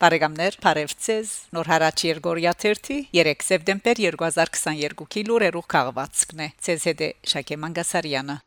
Բարեկամներ, Փարեվցես, Նոր հարաճ Երգորիա 30, 3 սեպտեմբեր 2022-ի լուրերով քաղվածքն է։ ՑՍԴ Շակե Մանգասարյանը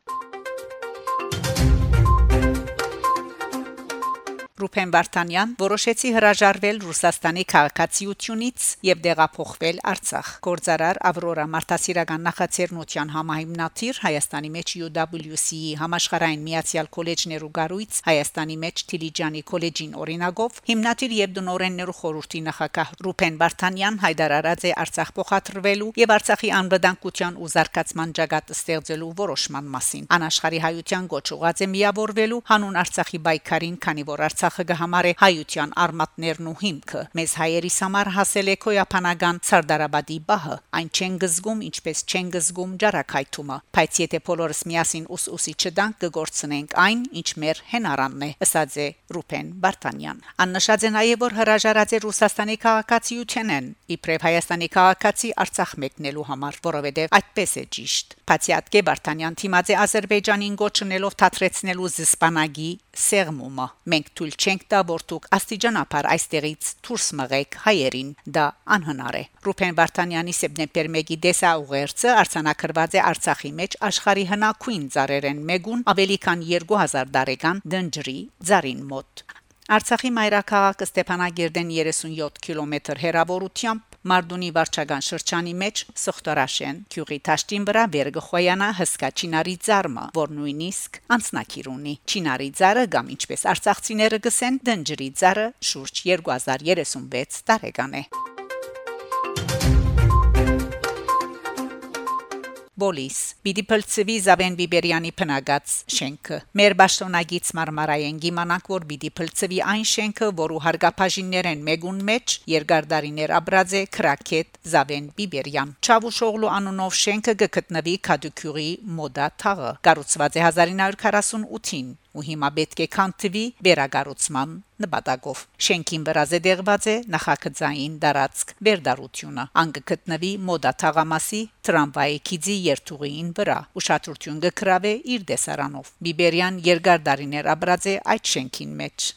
Ռուփեն Վարդանյան որոշեցի հրաժարվել Ռուսաստանի քաղաքացիությունից եւ դեղափոխվել Արցախ։ Գործարար Ավրորա Մարտասիրական նախաձեռնության համահիմնադիր Հայաստանի մեջ UWC-ի համաշխարհային միացյալ քոլեջներու գարույց Հայաստանի մեջ Թիլիջանի քոլեջին օրինագով հիմնադիր եւ դնորեններու խորհրդի նախակահ Ռուփեն Վարդանյան հայտարարած է Արցախ փոխադրվելու եւ Արցախի անվտանգության ու զարգացման ճակատ ստեղծելու որոշման մասին։ Անաշխարհի հայության գոչուղած է միավորվելու հանուն Արցախի բայկարին, քանի որ Արցախ Արցախը գահամարե հայության արմատներն ու հիմքը մեզ հայերիս համար հասել է քոյապանական Սարդարաբադի բահը այն չեն գզգում ինչպես չեն գզգում ջարակայթումը բայց եթե բոլորս միասին ուս ուսի չդանք կգործնենք այն ինչ մեր հենարանն է ըսած է Ռուփեն Բարտանյան աննշած է նաև որ հրաժարած է Ռուսաստանի քաղաքացիությունեն իբրև Հայաստանի քաղաքացի Արցախ մեկնելու համար որովհետև այդպես է ճիշտ Փացիատկե Բարտանյան թիմած է Ադրբեջանին գոչնելով թատրեցնելու զսպանագի սերմումը մենք թույլ չենք տա որ դուք աստիճանաբար այստեղից դուրս մղեք հայերին դա անհնար է Ռուփեն Վարդանյանի սեպտեմբեր 1-ի դեսաուղերձը արցանակրված է Արցախի մեջ աշխարհի հնակույն ծառերեն մեգուն ավելի քան 2000 տարեկան դնջրի ծառին մոտ Արցախի մայրաքաղաք Ստեփանագերդեն 37 կիլոմետր հեռավորությամբ Մարդունի վարչական շրջանի մեջ Սոխտարաշեն քյուղի Թաշտին վրա Բերգը Խոյանա հսկա Չինարի ծառը, որ նույնիսկ անցնակիր ունի։ Չինարի ծառը կամ ինչպես արցախցիները գսեն դնջրի ծառը շուրջ 2036 տարեկան է։ Բոլիս Բիդի փլցվի Զավեն Բիբերյանի փնագած շենքը Մեր ճշտոնագից Մարմարայեն գիմանանք որ բիդի փլցվի այն շենքը որու հարգապաժիններեն մեգուն մեջ երկարդարիներ աբրաձե քրակետ Զավեն Բիբերյան Չավուշօղլու անունով շենքը գտնվի Քադուքյուրի մոդա թաղը կառուցված է 1948-ին ու հիմա պետք է քանթվի վերագառուցման նպատակով։ Շենքին վրա զեդեղված է նախագծային դարածք վերդարությունը։ Անգ գտնվի մոդա թաղամասի տրամվայի քիզի երթուղին վրա։ Ուշադրություն կգրավե իր դեսարանով։ Բիբերյան երկար դարիներ ապրած է այդ շենքին մեջ։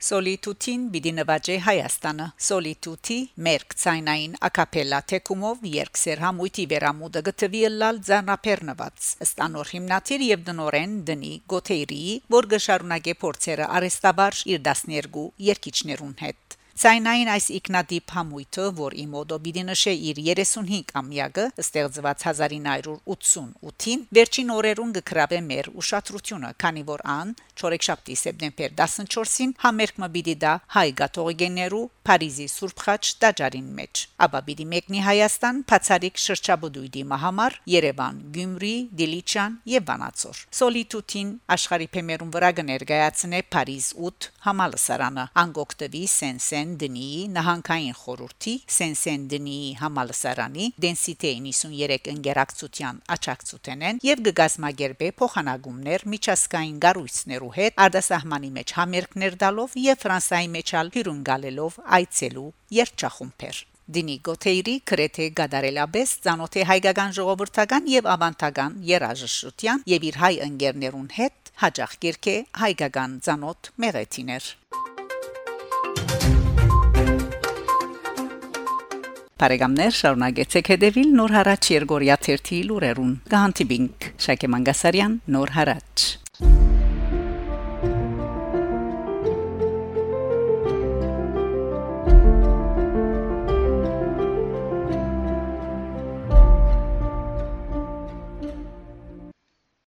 Solitutin բիդի նվաճե Հայաստանը Solituti մերկ ցայնային ակապելա թեկումով երկսեր համույթի վերամուտը գտվի լալ ձանապերնված ստանոր հիմնադիր եւ դնորեն դնի գոթեյրի որ գշարունակե փորձերը արեստաբար իր 12 երկիչներուն հետ Ցայնային այս իգնատիպ համույթը, որ իմոդո բիդի նշե իր 35 ամյակը, ստեղծված 1988-ին, վերջին օրերուն գկրավե մեր ուշադրությունը, քանի որ ան Չորեքշաբթի սեպտեմբեր 14-ին համերգ մբիդի դա հայ գաթողիկեներու Փարիզի Սուրբ Խաչ տաճարին մեջ։ Աբա բիդի մեկնի Հայաստան, Փացարիկ շրջաբուդույդի մահամար, Երևան, Գյումրի, Դիլիչան եւ Վանացոր։ Սոլիտուտին աշխարհի փեմերուն վրա կներկայացնե Փարիզ 8 համալսարանը, անգոկտվի Սենսեն Սեն-Դնիի նահանգային խորհրդի Սեն-Սեն-Դնիի համալսարանի դենսիտեի 93 ընկերակցության աճակցութենեն եւ գգազմագերբե փոխանագումներ միջազգային գառույցներու հետ արտասահմանի մեջ համերգներ դալով եւ Ֆրանսայի մեջալ հյուրընկալելով այցելու երջախումբեր Դինի Գոթեյրի քրեթե գադարելաբես ցանոթե հայկական ժողովրդական եւ ավանդական երաժշտության եւ իր հայ ընկերներուն հետ հաջող կերկե հայկական ցանոթ մեղեթիներ Բարեկամներ շարունակեցեք հետևել Նոր հարաճ Երգորիա 1-ի լուրերուն։ Գանտիբինգ Շակե Մանգասարյան Նոր հարաճ